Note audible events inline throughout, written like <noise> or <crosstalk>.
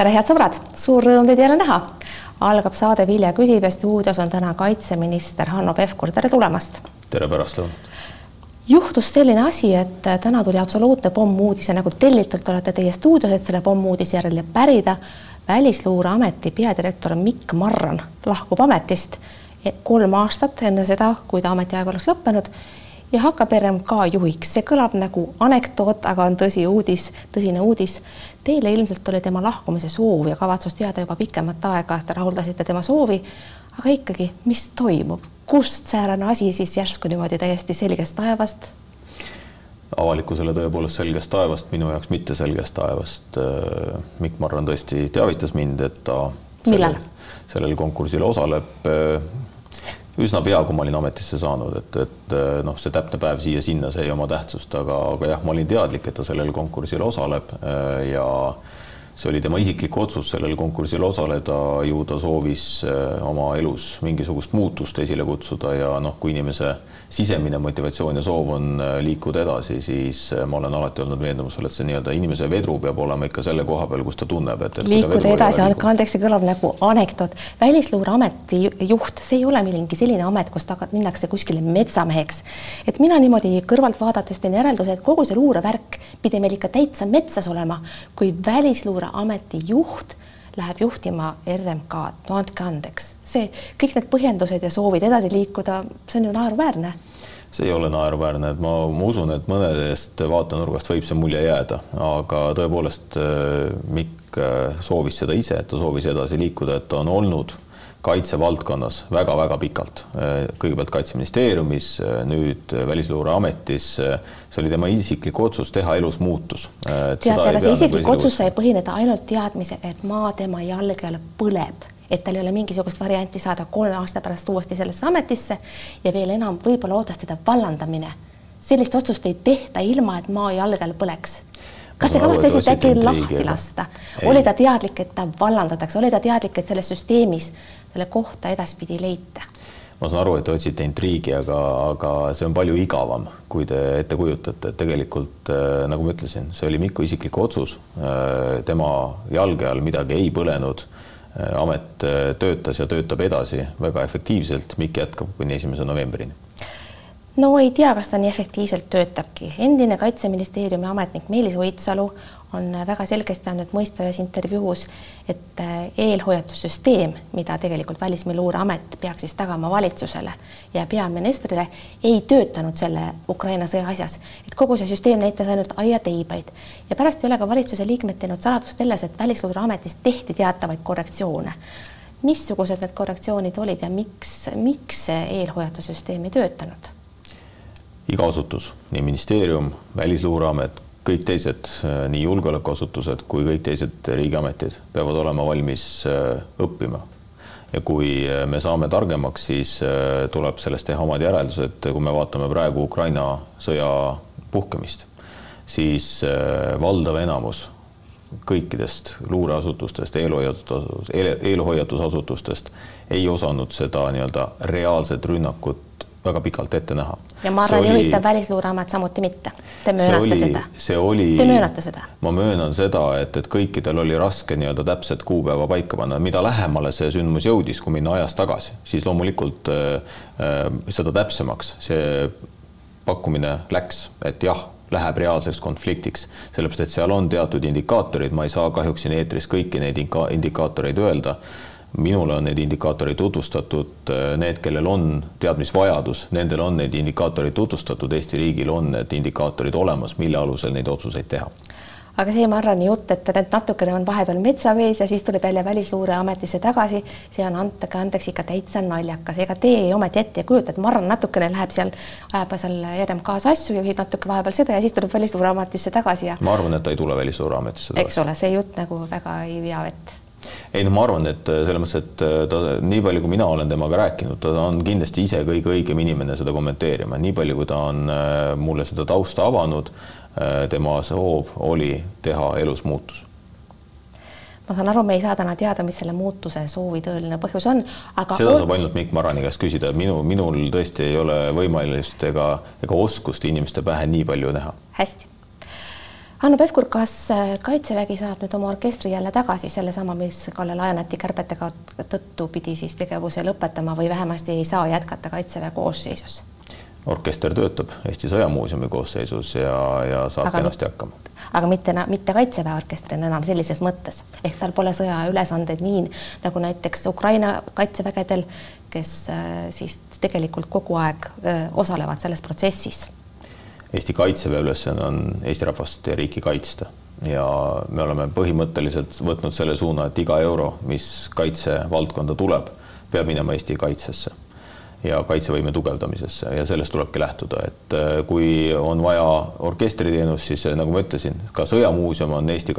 tere, head sõbrad, suur rõõm teid jälle näha. algab saade Vilja küsib ja stuudios on täna kaitseminister Hanno Pevkur, tere tulemast. tere pärastlõunat juhtus selline asi, et täna tuli absoluutne pommuudis ja nagu tellitult olete teie stuudios, et selle pommuudise järele pärida. välisluureameti peadirektor Mikk Marran lahkub ametist kolm aastat enne seda, kui ta ametiaeg oleks lõppenud ja hakkab RMK juhiks. see kõlab nagu anekdoot, aga on tõsi uudis, tõsine uudis. Teile ilmselt oli tema lahkumise soov ja kavatsus teada juba pikemat aega, te rahuldasite tema soovi. aga ikkagi, mis toimub, kust säärane asi siis järsku niimoodi täiesti selgest taevast? avalikkusele tõepoolest selgest taevast, minu jaoks mitte selgest taevast. Mikk Marran tõesti teavitas mind, et ta millal? sellel konkursil osaleb üsna pea, kui ma olin ametisse saanud, et, et noh, see täpne päev siia-sinna, see ei oma tähtsust, aga, aga jah, ma olin teadlik, et ta sellel konkursil osaleb ja see oli tema isiklik otsus sellel konkursil osaleda, ju ta soovis oma elus mingisugust muutust esile kutsuda ja noh, kui inimese sisemine motivatsioon ja soov on liikuda edasi, siis ma olen alati olnud veendumusel, et see nii-öelda inimese vedru peab olema ikka selle koha peal, kus ta tunneb, et, et liikuda edasi, andke andeks, see kõlab nagu anekdoot. välisluureameti juht, see ei ole mingi selline amet, kus taga minnakse kuskile metsameheks. et mina niimoodi kõrvalt vaadates teen järelduse, et kogu see luurevärk pidi meil ikka täitsa metsas olema, kui välisluureameti juht läheb juhtima RMK-d, no andke andeks, see kõik need põhjendused ja soovid edasi liikuda, see on ju naeruväärne. see ei ole naeruväärne, et ma, ma usun, et mõnedest vaatenurgast võib see mulje jääda, aga tõepoolest Mikk soovis seda ise, et ta soovis edasi liikuda, et ta on olnud kaitsevaldkonnas väga-väga pikalt. kõigepealt Kaitseministeeriumis, nüüd Välisluureametis. see oli tema isiklik otsus teha elus muutus. teate, aga see isiklik otsus sai põhineda ainult teadmisel, et maa tema jalge all põleb et tal ei ole mingisugust varianti saada kolme aasta pärast uuesti sellesse ametisse ja veel enam võib-olla ootas teda vallandamine. sellist otsust ei tehta ilma, et maa jalge all põleks kas te kavatsesite äkki lahti lasta? oli ta teadlik, et ta vallandatakse, oli ta teadlik, et selles süsteemis selle kohta edaspidi leite? ma saan aru, et te otsite intriigi, aga, aga see on palju igavam, kui te ette kujutate, et tegelikult äh, nagu ma ütlesin, see oli Miku isiklik otsus. Äh, tema jalge all midagi ei põlenud. Äh, amet töötas ja töötab edasi väga efektiivselt. Mikk jätkab kuni esimese novembrini no ei tea, kas ta nii efektiivselt töötabki. endine Kaitseministeeriumi ametnik Meelis Oidsalu on väga selgesti andnud mõista ühes intervjuus, et äh, eelhoiatussüsteem, mida tegelikult Välisluureamet peaks siis tagama valitsusele ja peaministrile, ei töötanud selle Ukraina sõja asjas. et kogu see süsteem näitas ainult aiateibaid ja pärast ei ole ka valitsuse liikmed teinud saladust selles, et Välisluureametis tehti teatavaid korrektsioone. missugused need korrektsioonid olid ja miks, miks see eelhoiatussüsteem ei töötanud? Iga asutus, nii ministeerium, Välisluureamet kõik teised, äh, nii julgeolekuasutused kui kõik teised riigiametid peavad olema valmis äh, õppima. ja kui äh, me saame targemaks, siis tuleb sellest teha omad järeldused, kui me vaatame praegu Ukraina sõja puhkemist, siis valdav enamus kõikidest luureasutustest, eelhoiatus, eelhoiatusasutustest ei osanud seda nii-öelda reaalset rünnakut väga pikalt ette näha. ja ma arvan, juhitav Välisluureamet samuti mitte. Te möönate oli, seda? see oli. Te möönate seda? ma möönan seda, et, et kõikidel oli raske nii-öelda täpset kuupäeva paika panna, mida lähemale see sündmus jõudis, kui minna ajas tagasi, siis loomulikult äh, äh, seda täpsemaks see pakkumine läks, et jah läheb reaalseks konfliktiks, sellepärast et seal on teatud indikaatorid, ma ei saa kahjuks siin eetris kõiki neid indikaatoreid öelda minule on neid indikaatoreid tutvustatud, need, kellel on teadmisvajadus, nendel on neid indikaatoreid tutvustatud, Eesti riigil on need indikaatorid olemas, mille alusel neid otsuseid teha aga see Marrani jutt, et nüüd natukene on vahepeal metsamees ja siis tuleb jälle Välisluureametisse tagasi, see on andke andeks ikka täitsa naljakas, ega teie ometi ette ei kujuta, et Marran natukene läheb seal, ajab seal RMK-s asju, juhib natuke vahepeal seda ja siis tuleb Välisluureametisse tagasi ja. ma arvan, et ta ei tule Välisluureametisse tagasi. eks ole, see jutt nagu väga ei vea vett ei no ma arvan, et äh, selles mõttes, et äh, ta nii palju, kui mina olen temaga rääkinud, ta on kindlasti ise kõige õigem inimene seda kommenteerima, nii palju, kui ta on äh, mulle seda tausta avanud, tema soov oli teha elus muutus. Ma saan aru, me ei saa täna teada, mis selle muutuse soovi tõeline põhjus on, aga seda saab ainult Mikk Marrani käest küsida, minu, minul tõesti ei ole võimalust ega, ega oskust inimeste pähe nii palju näha. hästi Hanno Pevkur, kas äh, Kaitsevägi saab nüüd oma orkestri jälle tagasi, sellesama, mis Kalle Laajaneti kärbetega tõttu pidi siis tegevuse lõpetama või vähemasti ei saa jätkata Kaitseväe koosseisus? orkester töötab Eesti Sõjamuuseumi koosseisus ja, ja saab aga kenasti hakkama. aga mitte, mitte Kaitseväe orkestrina enam sellises mõttes, ehk tal pole sõjaülesandeid nii nagu näiteks Ukraina kaitsevägedel, kes äh, siis tegelikult kogu aeg äh, osalevad selles protsessis Eesti Kaitseväe ülesanne on Eesti rahvast ja riiki kaitsta. Ja me oleme põhimõtteliselt võtnud selle suuna, et iga euro, mis kaitsevaldkonda tuleb, peab minema Eesti kaitsesse ja kaitsevõime tugevdamisesse ja sellest tulebki lähtuda, et äh, kui on vaja orkestriteenust, siis äh, nagu ma ütlesin, ka Sõjamuuseum on Eesti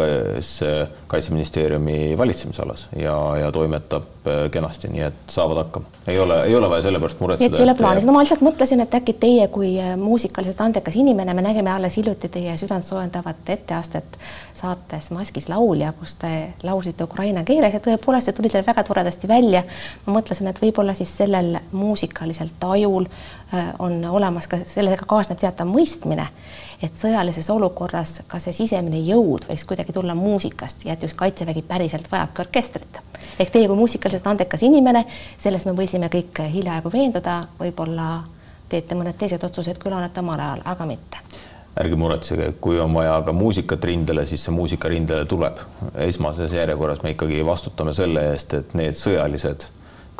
Kaitseministeeriumi valitsemisalas ja, ja toimetab äh, kenasti, nii et saavad hakkama. ei ole, ei ole vaja selle pärast muretseda. et ei ole plaanis, no ma lihtsalt mõtlesin, et äkki teie kui muusikaliselt andekas inimene, me nägime alles hiljuti teie südantsoojendavat etteastet saates Maskis laulja, kus te laulsite ukraina keeles ja tõepoolest see tuli teil väga toredasti välja. ma mõtlesin, et võib-olla siis sellel muusik muusikalisel tajul äh, on olemas ka sellega kaasneb teatav mõistmine, et sõjalises olukorras ka see sisemine jõud võiks kuidagi tulla muusikast ja et just Kaitsevägi päriselt vajabki orkestrit. ehk teie kui muusikaliselt andekas inimene, selles me võisime kõik hiljaaegu veenduda, võib-olla teete mõned teised otsused küll annate omal ajal, aga mitte ärge muretsege, kui on vaja ka muusikat rindele, siis see muusika rindele tuleb. esmases järjekorras me ikkagi vastutame selle eest, et need sõjalised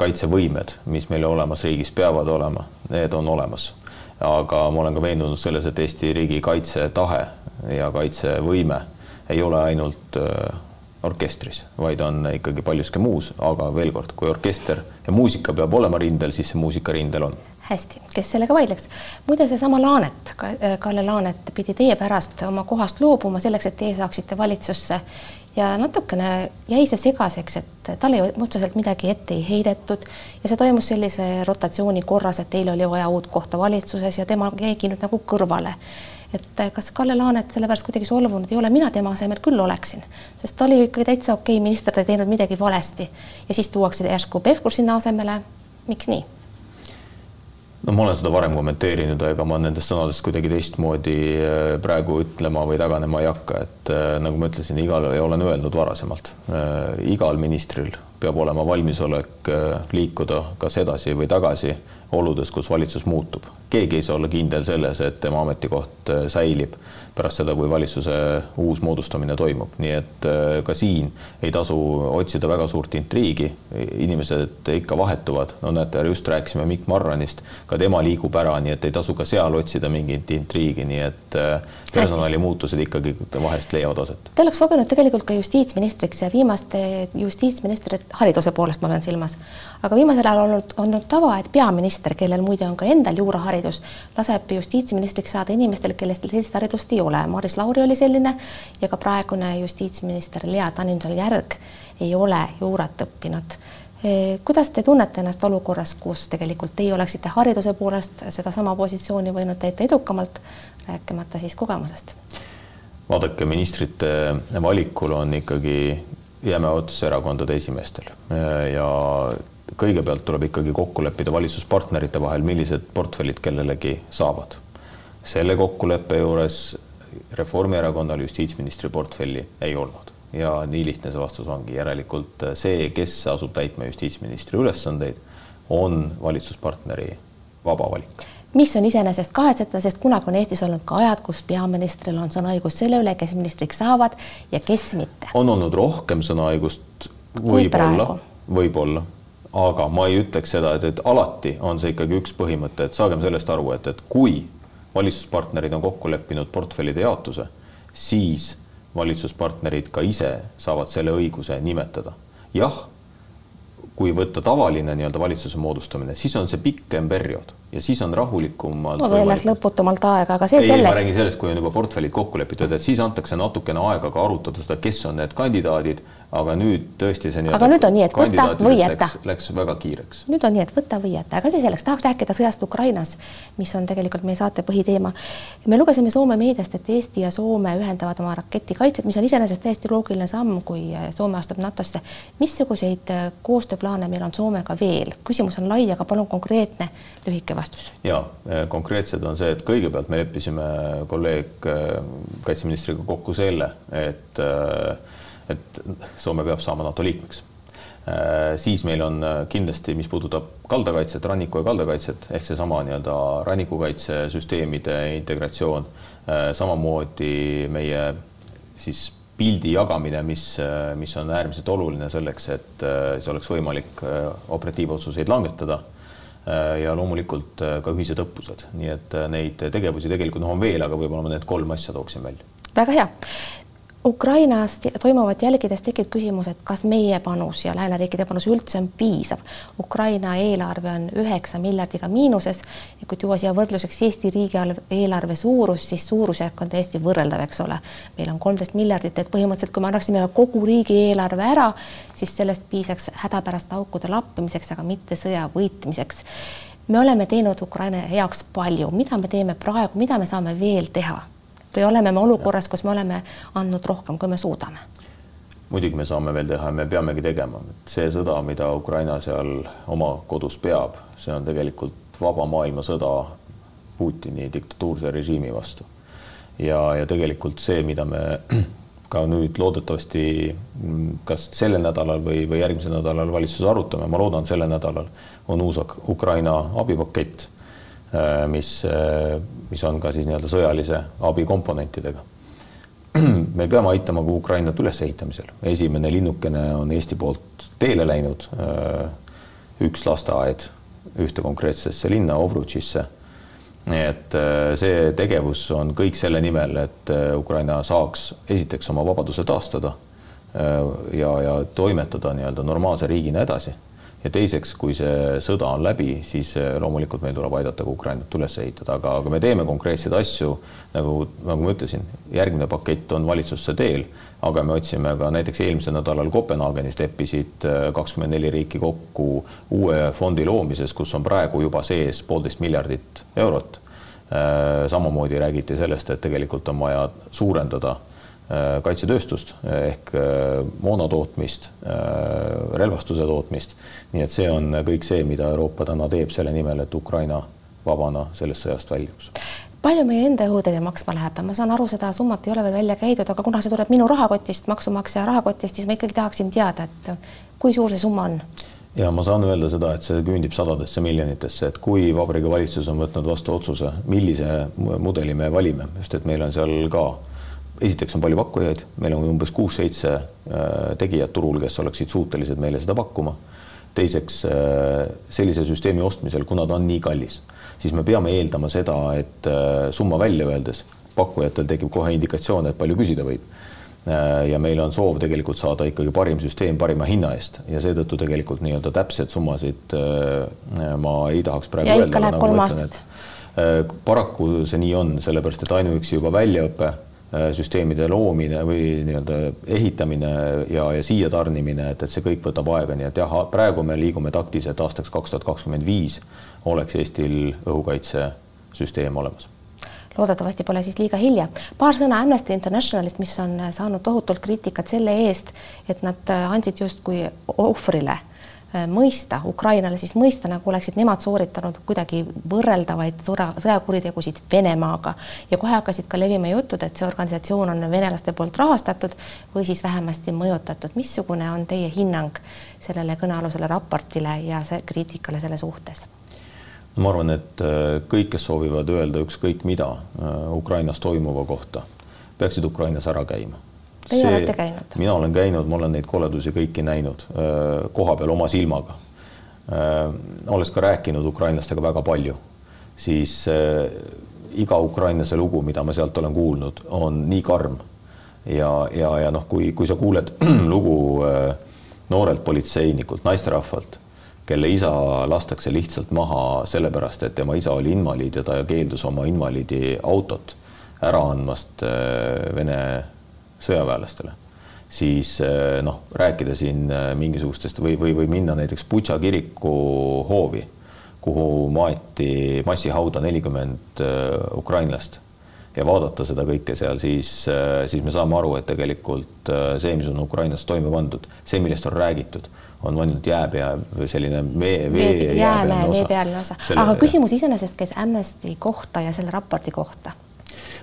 kaitsevõimed, mis meil olemas riigis peavad olema, need on olemas. aga ma olen ka veendunud selles, et Eesti riigi kaitsetahe ja kaitsevõime ei ole ainult äh, orkestris, vaid on ikkagi paljuski muus, aga veel kord, kui orkester ja muusika peab olema rindel, siis see muusika rindel on. Hästi, kes sellega vaidleks? muide, seesama Laanet, Kalle Laanet pidi teie pärast oma kohast loobuma selleks, et teie saaksite valitsusse ja natukene jäi see segaseks, et talle ju otseselt midagi ette ei heidetud ja see toimus sellise rotatsiooni korras, et teil oli vaja uut kohta valitsuses ja tema jäigi nüüd nagu kõrvale. et kas Kalle Laanet sellepärast kuidagi solvunud ei ole, mina tema asemel küll oleksin, sest ta oli ju ikkagi täitsa okei okay, minister, ta ei teinud midagi valesti ja siis tuuakse järsku Pevkur sinna asemele. miks nii? No ma olen seda varem kommenteerinud, ega ma nendest sõnadest kuidagi teistmoodi äh, praegu ütlema või taganema ei hakka, et äh, nagu ma ütlesin, igal ja olen öelnud varasemalt, äh, igal ministril peab olema valmisolek liikuda kas edasi või tagasi oludes, kus valitsus muutub. keegi ei saa olla kindel selles, et tema ametikoht säilib pärast seda, kui valitsuse uus moodustamine toimub, nii et äh, ka siin ei tasu otsida väga suurt intriigi, inimesed ikka vahetuvad, no näete, just rääkisime Mikk Marranist, ka tema liigub ära, nii et ei tasu ka seal otsida mingit intriigi, nii et äh, personalimuutused ikkagi vahest leiavad aset. Te oleks sobinud tegelikult ka justiitsministriks ja viimaste justiitsministrite, hariduse poolest ma pean silmas, aga viimasel ajal olnud, olnud tava, et peaminister, kellel muide on ka endal juuraharidus, laseb justiitsministriks saada inimestel, kellel sellist haridust ei ei ole, Maris Lauri oli selline ja ka praegune justiitsminister Lea Danilson-Järg ei ole juurat õppinud. kuidas te tunnete ennast olukorras, kus tegelikult teie oleksite hariduse poolest sedasama positsiooni võinud täita edukamalt, rääkimata siis kogemusest? vaadake, ministrite valikul on ikkagi jäme ots erakondade esimeestel ja kõigepealt tuleb ikkagi kokku leppida valitsuspartnerite vahel, millised portfellid kellelegi saavad. selle kokkuleppe juures Reformierakonnal justiitsministri portfelli ei olnud. Ja nii lihtne see vastus ongi, järelikult see, kes asub täitma justiitsministri ülesandeid, on valitsuspartneri vaba valik. Mis on iseenesest kahetsetav, sest kunagi on Eestis olnud ka ajad, kus peaministril on sõnaõigus selle üle, kes ministriks saavad ja kes mitte. on olnud rohkem sõnaõigust, võib-olla, võib-olla, aga ma ei ütleks seda, et, et alati on see ikkagi üks põhimõte, et saagem sellest aru, et, et kui valitsuspartnerid on kokku leppinud portfellide jaotuse, siis valitsuspartnerid ka ise saavad selle õiguse nimetada. jah, kui võtta tavaline nii-öelda valitsuse moodustamine, siis on see pikem periood ja siis on rahulikumalt veel läks lõputumalt aega, aga see ei, selleks. ma räägin sellest, kui on juba portfellid kokku lepitud, et siis antakse natukene aega ka arutada seda, kes on need kandidaadid, aga nüüd tõesti see aga nüüd on nii, et võta või jäta. Läks väga kiireks. nüüd on nii, et võta või jäta, aga see selleks, tahaks rääkida sõjast Ukrainas, mis on tegelikult meie saate põhiteema. me lugesime Soome meediast, et Eesti ja Soome ühendavad oma raketikaitset, mis on iseenesest täiesti loogiline samm, kui Soome astub NATO-sse. missuguseid koostööplaane meil on Soomega veel? küsimus on lai, aga palun konkreetne lühike vastus ja konkreetsed on see, et kõigepealt me leppisime kolleeg kaitseministriga kokku selle, et, et Soome peab saama NATO liikmeks siis meil on kindlasti, mis puudutab kaldakaitset, ranniku ja kaldakaitset ehk seesama nii-öelda rannikukaitsesüsteemide integratsioon, samamoodi meie siis pildi jagamine, mis, mis on äärmiselt oluline selleks, et äh, see oleks võimalik äh, operatiivotsuseid langetada. Äh, ja loomulikult ka ühised õppused, nii et neid tegevusi tegelikult noh, on veel, aga võib-olla ma need kolm asja tooksin välja. väga hea Ukrainas toimuvat jälgides tekib küsimus, et kas meie panus ja lääneriikide panus üldse on piisav. Ukraina eelarve on üheksa miljardiga miinuses ja kui tuua siia võrdluseks Eesti riigi eelarve suurus, siis suurusjärk on täiesti võrreldav, eks ole. meil on kolmteist miljardit, et põhimõtteliselt, kui me annaksime kogu riigieelarve ära, siis sellest piisaks hädapäraste aukude lappimiseks, aga mitte sõja võitmiseks. me oleme teinud Ukraina heaks palju, mida me teeme praegu, mida me saame veel teha või oleme me olukorras, kus me oleme andnud rohkem, kui me suudame? muidugi me saame veel teha ja me peamegi tegema, et see sõda, mida Ukraina seal oma kodus peab, see on tegelikult vaba maailma sõda Putini diktatuurse režiimi vastu. ja, ja tegelikult see, mida me <clears throat> ka nüüd loodetavasti kas sellel nädalal või, või järgmisel nädalal valitsuses arutame, ma loodan sellel nädalal, on uus Ukraina abipakett mis, äh, mis on ka siis nii-öelda sõjalise abi komponentidega. <clears throat> me peame aitama ka Ukrainat ülesehitamisel. esimene linnukene on Eesti poolt teele läinud. Äh, üks lasteaed ühte konkreetsesse linna, Ovrutšisse. nii et see tegevus on kõik selle nimel, et Ukraina saaks esiteks oma vabaduse taastada ja, ja toimetada nii-öelda normaalse riigina edasi ja teiseks, kui see sõda on läbi, siis eh, loomulikult meil tuleb aidata ka Ukrainat üles ehitada, aga, aga me teeme konkreetseid asju, nagu, nagu ma ütlesin, järgmine pakett on valitsusse teel, aga me otsime ka näiteks eelmisel nädalal Kopenhaagenis leppisid eh, kakskümmend neli riiki kokku uue fondi loomises, kus on praegu juba sees poolteist miljardit eurot. Eh, samamoodi räägiti sellest, et tegelikult on vaja suurendada kaitsetööstust ehk äh, moona tootmist, äh, relvastuse tootmist. nii et see on kõik see, mida Euroopa täna teeb selle nimel, et Ukraina vabana sellest sõjast väljuks palju meie enda õhutõrje maksma läheb, ma saan aru, seda summat ei ole veel välja käidud, aga kuna see tuleb minu rahakotist, maksumaksja rahakotist, siis ma ikkagi tahaksin teada, et kui suur see summa on? ja ma saan öelda seda, et see küündib sadadesse miljonitesse, et kui Vabariigi Valitsus on võtnud vastu otsuse, millise mudeli me valime, sest et meil on seal ka esiteks on palju pakkujaid, meil on umbes kuus-seitse äh, tegijat turul, kes oleksid suutelised meile seda pakkuma. teiseks äh, sellise süsteemi ostmisel, kuna ta on nii kallis, siis me peame eeldama seda, et äh, summa välja öeldes pakkujatel tekib kohe indikatsioon, et palju küsida võib. ja meil on soov tegelikult saada ikkagi parim süsteem parima hinna eest ja seetõttu tegelikult nii-öelda täpseid summasid ma ei tahaks praegu ja öelda. Nagu kolm aastat. paraku see nii on, sellepärast et ainuüksi juba väljaõpe süsteemide loomine või nii-öelda ehitamine ja, ja siia tarnimine, et, et see kõik võtab aega, nii et jah, praegu me liigume taktiliselt aastaks kaks tuhat kakskümmend viis oleks Eestil õhukaitsesüsteem olemas loodetavasti pole siis liiga hilja. paar sõna Amnesty Internationalist, mis on saanud tohutult kriitikat selle eest, et nad andsid justkui ohvrile Äh, mõista, Ukrainale siis mõista, nagu oleksid nemad sooritanud kuidagi võrreldavaid sõra, sõjakuritegusid Venemaaga ja kohe hakkasid ka levima jutud, et see organisatsioon on venelaste poolt rahastatud või siis vähemasti mõjutatud. missugune on teie hinnang sellele kõnealusele raportile ja see kriitikale selle suhtes? ma arvan, et äh, kõik, kes soovivad öelda ükskõik mida äh, Ukrainas toimuva kohta, peaksid Ukrainas ära käima Teie olete käinud? mina olen käinud, ma olen neid koledusi kõiki näinud koha peal oma silmaga. olles ka rääkinud ukrainlastega väga palju, siis iga ukrainlase lugu, mida ma sealt olen kuulnud, on nii karm. ja, ja, ja noh, kui, kui sa kuuled <clears throat> lugu noorelt politseinikult, naisterahvalt, kelle isa lastakse lihtsalt maha sellepärast, et tema isa oli invaliid ja ta keeldus oma invaliidi autot ära andmast Vene sõjaväelastele, siis eh, noh, rääkida siin eh, mingisugustest või, või, või minna näiteks Butša kiriku hoovi, kuhu maeti massihauda nelikümmend eh, ukrainlast ja vaadata seda kõike seal, siis, siis me saame aru, et tegelikult see, mis on Ukrainas toime pandud, see, millest on räägitud, on ainult jääpea või selline vee, vee, jäämäe veepealne osa. aga küsimus iseenesest käis Amnesty kohta ja selle raporti kohta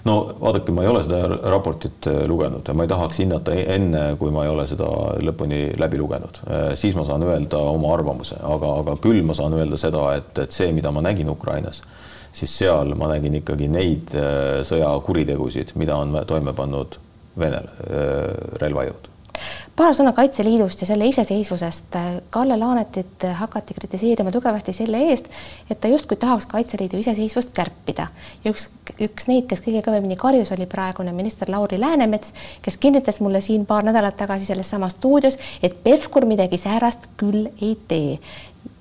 no vaadake, ma ei ole seda raportit äh, lugenud ja ma ei tahaks hinnata e-, enne, kui ma ei ole seda lõpuni läbi lugenud. Äh, siis ma saan öelda oma arvamuse, aga, aga küll ma saan öelda seda, et, et see, mida ma nägin Ukrainas, siis seal ma nägin ikkagi neid äh, sõjakuritegusid, mida on toime pannud Vene relvajõud paar sõna Kaitseliidust ja selle iseseisvusest. Kalle Laanetit hakati kritiseerima tugevasti selle eest, et ta justkui tahaks Kaitseliidu iseseisvust kärpida. Ja üks, üks neid, kes kõige kõvemini karjus, oli praegune minister Lauri Läänemets, kes kinnitas mulle siin paar nädalat tagasi selles samas stuudios, et Pevkur midagi säärast küll ei tee.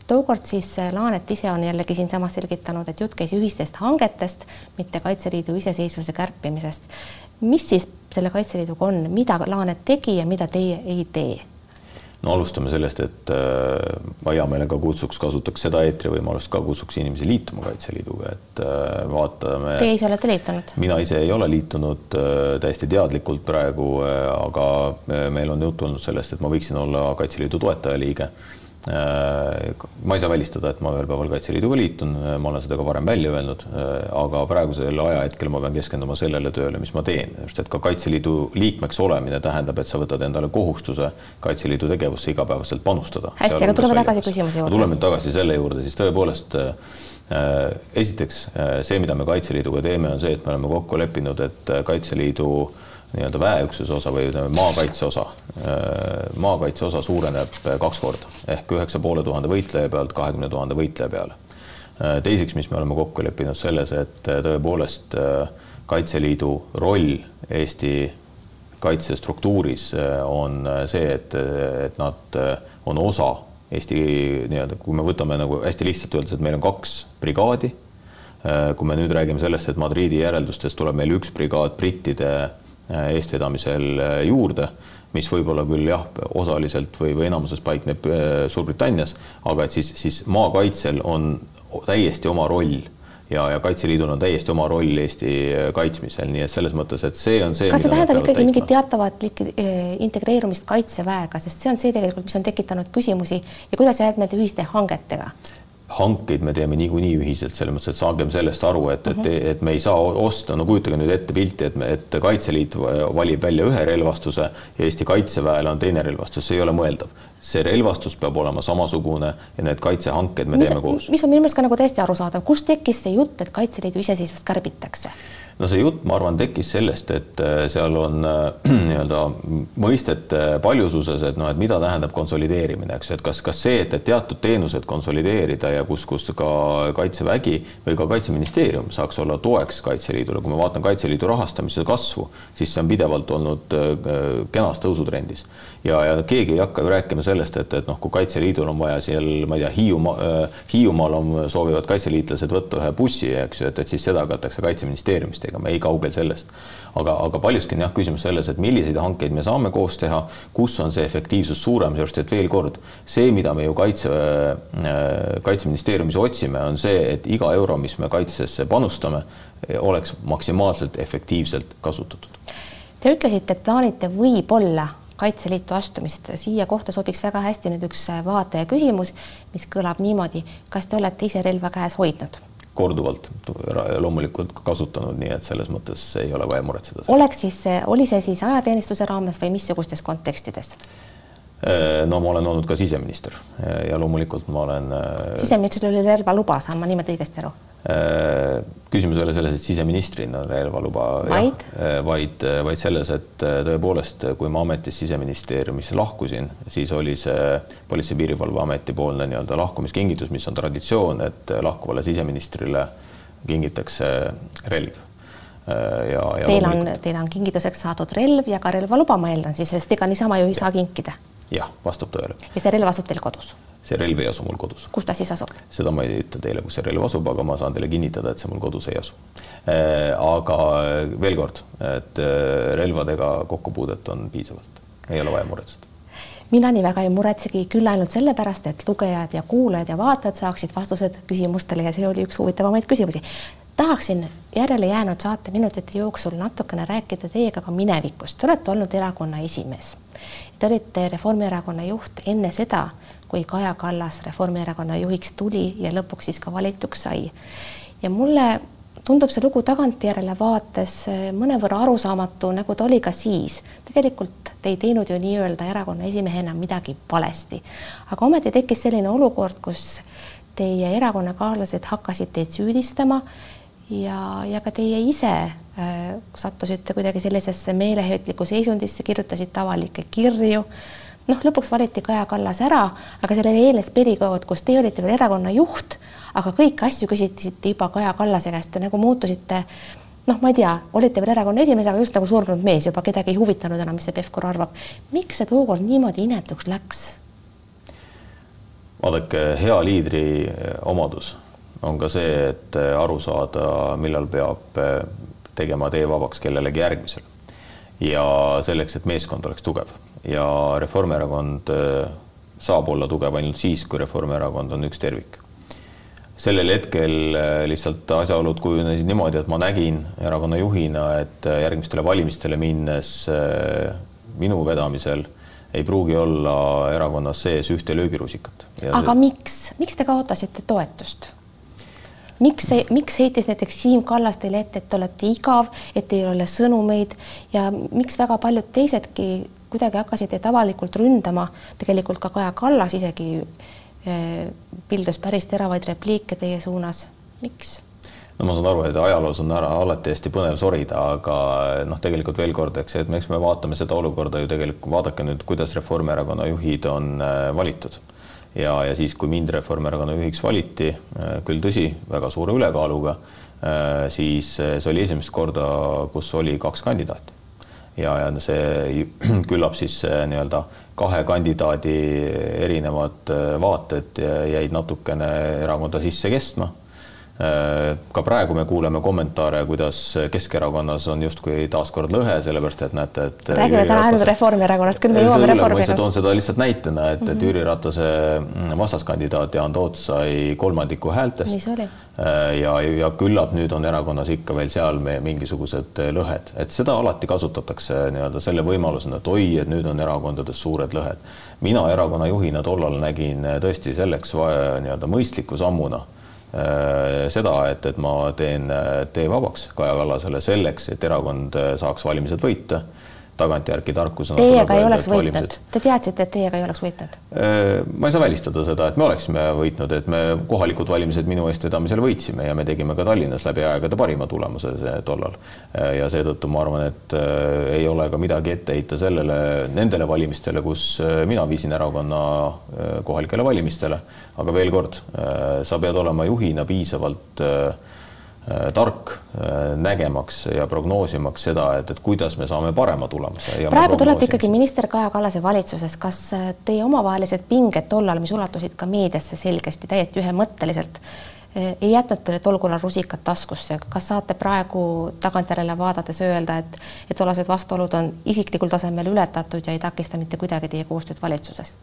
Tookord siis Laanet ise on jällegi siinsamas selgitanud, et jutt käis ühistest hangetest, mitte Kaitseliidu iseseisvuse kärpimisest mis siis selle Kaitseliiduga on, mida Laanet tegi ja mida teie ei tee? no alustame sellest, et äh, ma hea meelega kutsuks, kasutaks seda eetrivõimalust ka, kutsuks inimesi liituma Kaitseliiduga, et äh, vaatame. Teie ise olete liitunud? mina ise ei ole liitunud äh, täiesti teadlikult praegu, aga meil on juttu olnud sellest, et ma võiksin olla Kaitseliidu toetajaliige ma ei saa välistada, et ma ühel päeval Kaitseliiduga liitun, ma olen seda ka varem välja öelnud, äh, aga praegusel ajahetkel ma pean keskenduma sellele tööle, mis ma teen, just et ka Kaitseliidu liikmeks olemine tähendab, et sa võtad endale kohustuse Kaitseliidu tegevusse igapäevaselt panustada. hästi, aga tuleme tagasi küsimuse juurde. tuleme tagasi selle juurde, siis tõepoolest äh, esiteks see, mida me Kaitseliiduga teeme, on see, et me oleme kokku leppinud, et Kaitseliidu nii-öelda väeüksuse osa või ütleme, maakaitse osa, maakaitse osa suureneb kaks korda ehk üheksa poole tuhande võitleja pealt kahekümne tuhande võitleja peale. teiseks, mis me oleme kokku leppinud selles, et tõepoolest Kaitseliidu roll Eesti kaitsestruktuuris on see, et, et nad on osa Eesti nii-öelda, kui me võtame nagu hästi lihtsalt öeldes, et meil on kaks brigaadi. kui me nüüd räägime sellest, et Madriidi järeldustes tuleb meil üks brigaad brittide Äh, eestvedamisel äh, juurde, mis võib-olla küll jah, osaliselt või, või enamuses paikneb äh, Suurbritannias, aga et siis, siis maakaitsel on täiesti oma roll ja, ja Kaitseliidul on täiesti oma roll Eesti kaitsmisel, nii et selles mõttes, et see on see. kas see tähendab ikkagi mingit teatavat integreerumist Kaitseväega, sest see on see tegelikult, mis on tekitanud küsimusi ja kuidas jääb nende ühiste hangetega? Hankeid me teeme niikuinii ühiselt, selles mõttes, et saagem sellest aru, et, et, mhm. et me ei saa osta, no kujutage nüüd ette pilti, et me, et Kaitseliit valib välja ühe relvastuse ja Eesti Kaitseväele on teine relvastus, see ei ole mõeldav. see relvastus peab olema samasugune ja need kaitsehanked me mis, teeme koos. mis on minu meelest ka nagu täiesti arusaadav, kust tekkis see jutt, et Kaitseliidu iseseisvust kärbitakse? No see jutt, ma arvan, tekkis sellest, et äh, seal on äh, <clears throat> nii-öelda mõistete paljususes, et noh, et mida tähendab konsolideerimine, eks ju, et kas, kas see, et, et teatud teenused konsolideerida ja kus, kus ka Kaitsevägi või ka Kaitseministeerium saaks olla toeks Kaitseliidule, kui ma vaatan Kaitseliidu rahastamise kasvu, siis see on pidevalt olnud äh, kenas tõusutrendis ja, ja keegi ei hakka ju rääkima sellest, et, et noh, kui Kaitseliidul on vaja seal, ma ei tea, Hiiumaa äh,, Hiiumaal on, soovivad kaitseliitlased võtta ühe bussi, eks ju, et, et siis seda hakatakse Kaitseministeeriumist tegema, ei kaugel sellest. aga, aga paljuski on jah küsimus selles, et milliseid hankeid me saame koos teha, kus on see efektiivsus suurem, sellepärast et veel kord, see, mida me ju kaitse äh,, kaitseministeeriumis otsime, on see, et iga euro, mis me kaitsesse panustame, oleks maksimaalselt efektiivselt kasutatud. Te ütlesite, et plaanite võib-olla Kaitseliitu astumist. siia kohta sobiks väga hästi nüüd üks vaataja küsimus, mis kõlab niimoodi. kas te olete ise relva käes hoidnud? korduvalt loomulikult kasutanud, nii et selles mõttes ei ole vaja muretseda. oleks siis, oli see siis ajateenistuse raames või missugustes kontekstides? Äh, no ma olen olnud ka siseminister ja loomulikult ma olen. Äh, siseministril oli relvaluba, saan ma niimoodi õigesti aru? Äh, küsimus ei ole selles, et siseministrina relvaluba, vaid, vaid, vaid selles, et tõepoolest, kui ma ametist siseministeeriumis lahkusin, siis oli see Politsei- ja Piirivalveameti poolne nii-öelda lahkumiskingitus, mis on traditsioon, et lahkuvale siseministrile kingitakse relv ja, ja teil on, teil on kingituseks saadud relv ja ka relvaluba, ma eeldan siis, sest ega niisama ju ei saa kinkida. jah, vastab tõele. ja see relv asub teil kodus? See relv ei asu mul kodus. kus ta siis asub? seda ma ei ütle teile, kus see relv asub, aga ma saan teile kinnitada, et see mul kodus ei asu. Äh, aga veel kord, et äh, relvadega kokkupuudet on piisavalt, ei ole vaja muretseda mina nii väga ei muretsegi, küll ainult sellepärast, et lugejad ja kuulajad ja vaatajad saaksid vastused küsimustele ja see oli üks huvitavamaid küsimusi. Tahaksin järele jäänud saateminutite jooksul natukene rääkida teiega ka minevikust. Te olete olnud erakonna esimees. Te olite Reformierakonna juht enne seda, kui Kaja Kallas Reformierakonna juhiks tuli ja lõpuks siis ka valituks sai. ja mulle tundub see lugu tagantjärele vaates mõnevõrra arusaamatu, nagu ta oli ka siis. tegelikult te ei teinud ju nii-öelda erakonna esimehena midagi valesti, aga ometi tekkis selline olukord, kus teie erakonnakaaslased hakkasid teid süüdistama ja, ja ka teie ise äh, sattusite kuidagi sellisesse meeleheitlikku seisundisse, kirjutasite avalikke kirju. noh, lõpuks valiti Kaja Kallas ära, aga sellele eelnes periood, kus teie olite veel erakonna juht, aga kõiki asju küsisite juba Kaja Kallase käest, te nagu muutusite noh, ma ei tea, olite veel erakonna esimees, aga just nagu surnud mees juba, kedagi ei huvitanud enam, mis see Pevkur arvab. miks see tookord niimoodi inetuks läks? vaadake, hea liidri omadus on ka see, et äh, aru saada, millal peab äh, tegema tee vabaks kellelegi järgmisele. ja selleks, et meeskond oleks tugev ja Reformierakond äh, saab olla tugev ainult siis, kui Reformierakond on üks tervik. sellel hetkel lihtsalt asjaolud kujunesid niimoodi, et ma nägin erakonna juhina, et järgmistele valimistele minnes minu vedamisel ei pruugi olla erakonnas sees ühte löögirusikat. aga see... miks, miks te kaotasite toetust? Miks see, miks heitis näiteks Siim Kallas teile ette, et te olete igav, et ei ole sõnumeid ja miks väga paljud teisedki kuidagi hakkasid teid avalikult ründama, tegelikult ka Kaja Kallas isegi eh, pildus päris teravaid repliike teie suunas, miks? no ma saan aru, et ajaloos on ära alati hästi põnev sorida, aga noh, tegelikult veel kord, eks, et eks me vaatame seda olukorda ju tegelikult, vaadake nüüd, kuidas Reformierakonna juhid on eh, valitud ja, ja siis, kui mind Reformierakonna juhiks valiti, äh, küll tõsi, väga suure ülekaaluga, äh, siis äh, see oli esimest korda, kus oli kaks kandidaati. ja, ja see <clears throat> küllap siis nii-öelda kahe kandidaadi erinevad vaated jäid natukene erakonda sisse kestma ka praegu me kuuleme kommentaare, kuidas Keskerakonnas on justkui taaskord lõhe, sellepärast et näete, et räägime täna ainult Reformierakonnast, küll me jõuame Reformierakonnast. toon seda lihtsalt näitena, et mm, -hmm. et mhm. Jüri Ratase mm, vastaskandidaat Jaan Toots sai kolmandiku häältest. Äh, ja, ja küllap nüüd on erakonnas ikka veel seal meie mingisugused äh, lõhed, et seda alati kasutatakse nii-öelda selle võimalusena, et oi, et nüüd on erakondades suured lõhed. mina erakonna juhina tollal nägin tõesti selleks nii-öelda mõistliku sammuna Äh, seda, et, et ma teen äh, tee vabaks Kaja Kallasele selleks, et erakond äh, saaks valimised võita tagantjärgi tarkusena. Teiega ei oleks võitnud, te teadsite, et teiega ei oleks võitnud? ma ei saa välistada seda, et me oleksime võitnud, et me kohalikud valimised minu eestvedamisel võitsime ja me tegime ka Tallinnas läbi aegade parima tulemuse tollal. ja seetõttu ma arvan, et ei ole ka midagi ette heita sellele, nendele valimistele, kus mina viisin erakonna kohalikele valimistele. aga veel kord, sa pead olema juhina piisavalt äh, Äh, tark äh, nägemaks ja prognoosimaks seda, et, et kuidas me saame parema tulemuse. praegu te olete ikkagi minister Kaja Kallase valitsuses, kas äh, teie omavahelised pinged tollal, mis ulatusid ka meediasse selgesti täiesti ühemõtteliselt, ei jätnud teile tol korral rusikat taskusse, kas saate praegu tagantjärele vaadates öelda, et, et tollased vastuolud on isiklikul tasemel ületatud ja ei takista mitte kuidagi teie koostööd valitsuses?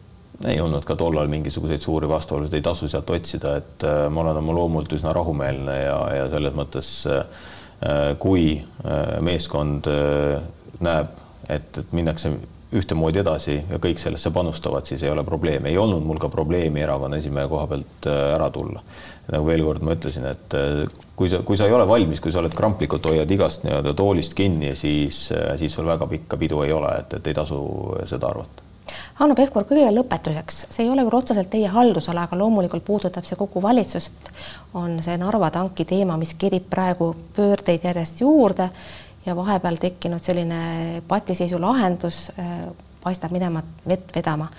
Ei olnud ka tollal mingisuguseid suuri vastuolusid, ei tasu sealt otsida, et äh, ma olen oma loomult üsna rahumeelne ja, ja selles mõttes äh, kui äh, meeskond näeb, et, et minnakse ühtemoodi edasi ja kõik sellesse panustavad, siis ei ole probleemi. ei olnud mul ka probleemi erakonna esimehe koha pealt ära tulla. nagu veel kord ma ütlesin, et kui sa, kui sa ei ole valmis, kui sa oled kramplikult, hoiad igast nii-öelda toolist kinni, siis, siis sul väga pikka pidu ei ole, et, et ei tasu seda arvata Hanno Pevkur, kõige lõpetuseks, see ei ole küll otseselt teie haldusala, aga loomulikult puudutab see kogu valitsust, on see Narva tanki teema, mis kerib praegu pöördeid järjest juurde ja vahepeal tekkinud selline patiseisu lahendus äh, paistab minema vett vedama.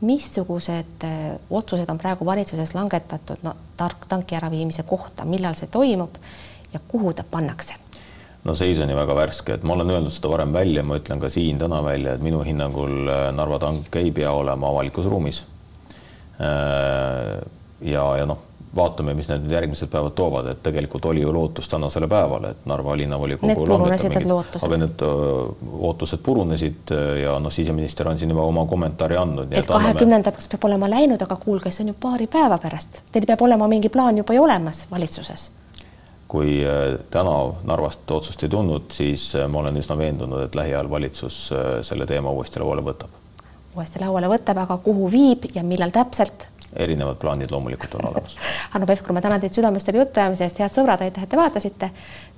missugused äh, otsused on praegu valitsuses langetatud no, tark tanki äraviimise kohta, millal see toimub ja kuhu ta pannakse? No seis on ju väga värske, et ma olen öelnud seda varem välja, ma ütlen ka siin täna välja, et minu hinnangul äh, Narva tank ei pea olema avalikus ruumis. Äh, ja, ja noh, vaatame, mis need järgmised päevad toovad, et tegelikult oli ju lootus tänasele päevale, et Narva linnavolikogu aga need äh, ootused purunesid ja noh, siseminister on siin juba oma kommentaari andnud. et kahekümnendaks peab olema läinud, aga kuulge, see on ju paari päeva pärast, teil peab olema mingi plaan juba ju olemas valitsuses kui täna Narvast otsust ei tulnud, siis ma olen üsna veendunud, et lähiajal valitsus selle teema uuesti lauale võtab. uuesti lauale võtab, aga kuhu viib ja millal täpselt? erinevad plaanid loomulikult on olemas <laughs> Hanno Pevkur, ma tänan teid südamest selle jutuajamise eest, head sõbrad, aitäh, et te vaatasite.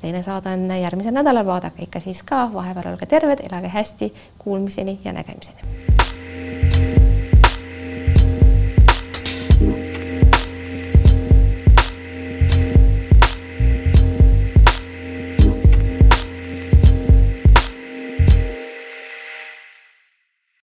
teine saade on järgmisel nädalal, vaadake ikka siis ka, vahepeal olge terved, elage hästi, kuulmiseni ja nägemiseni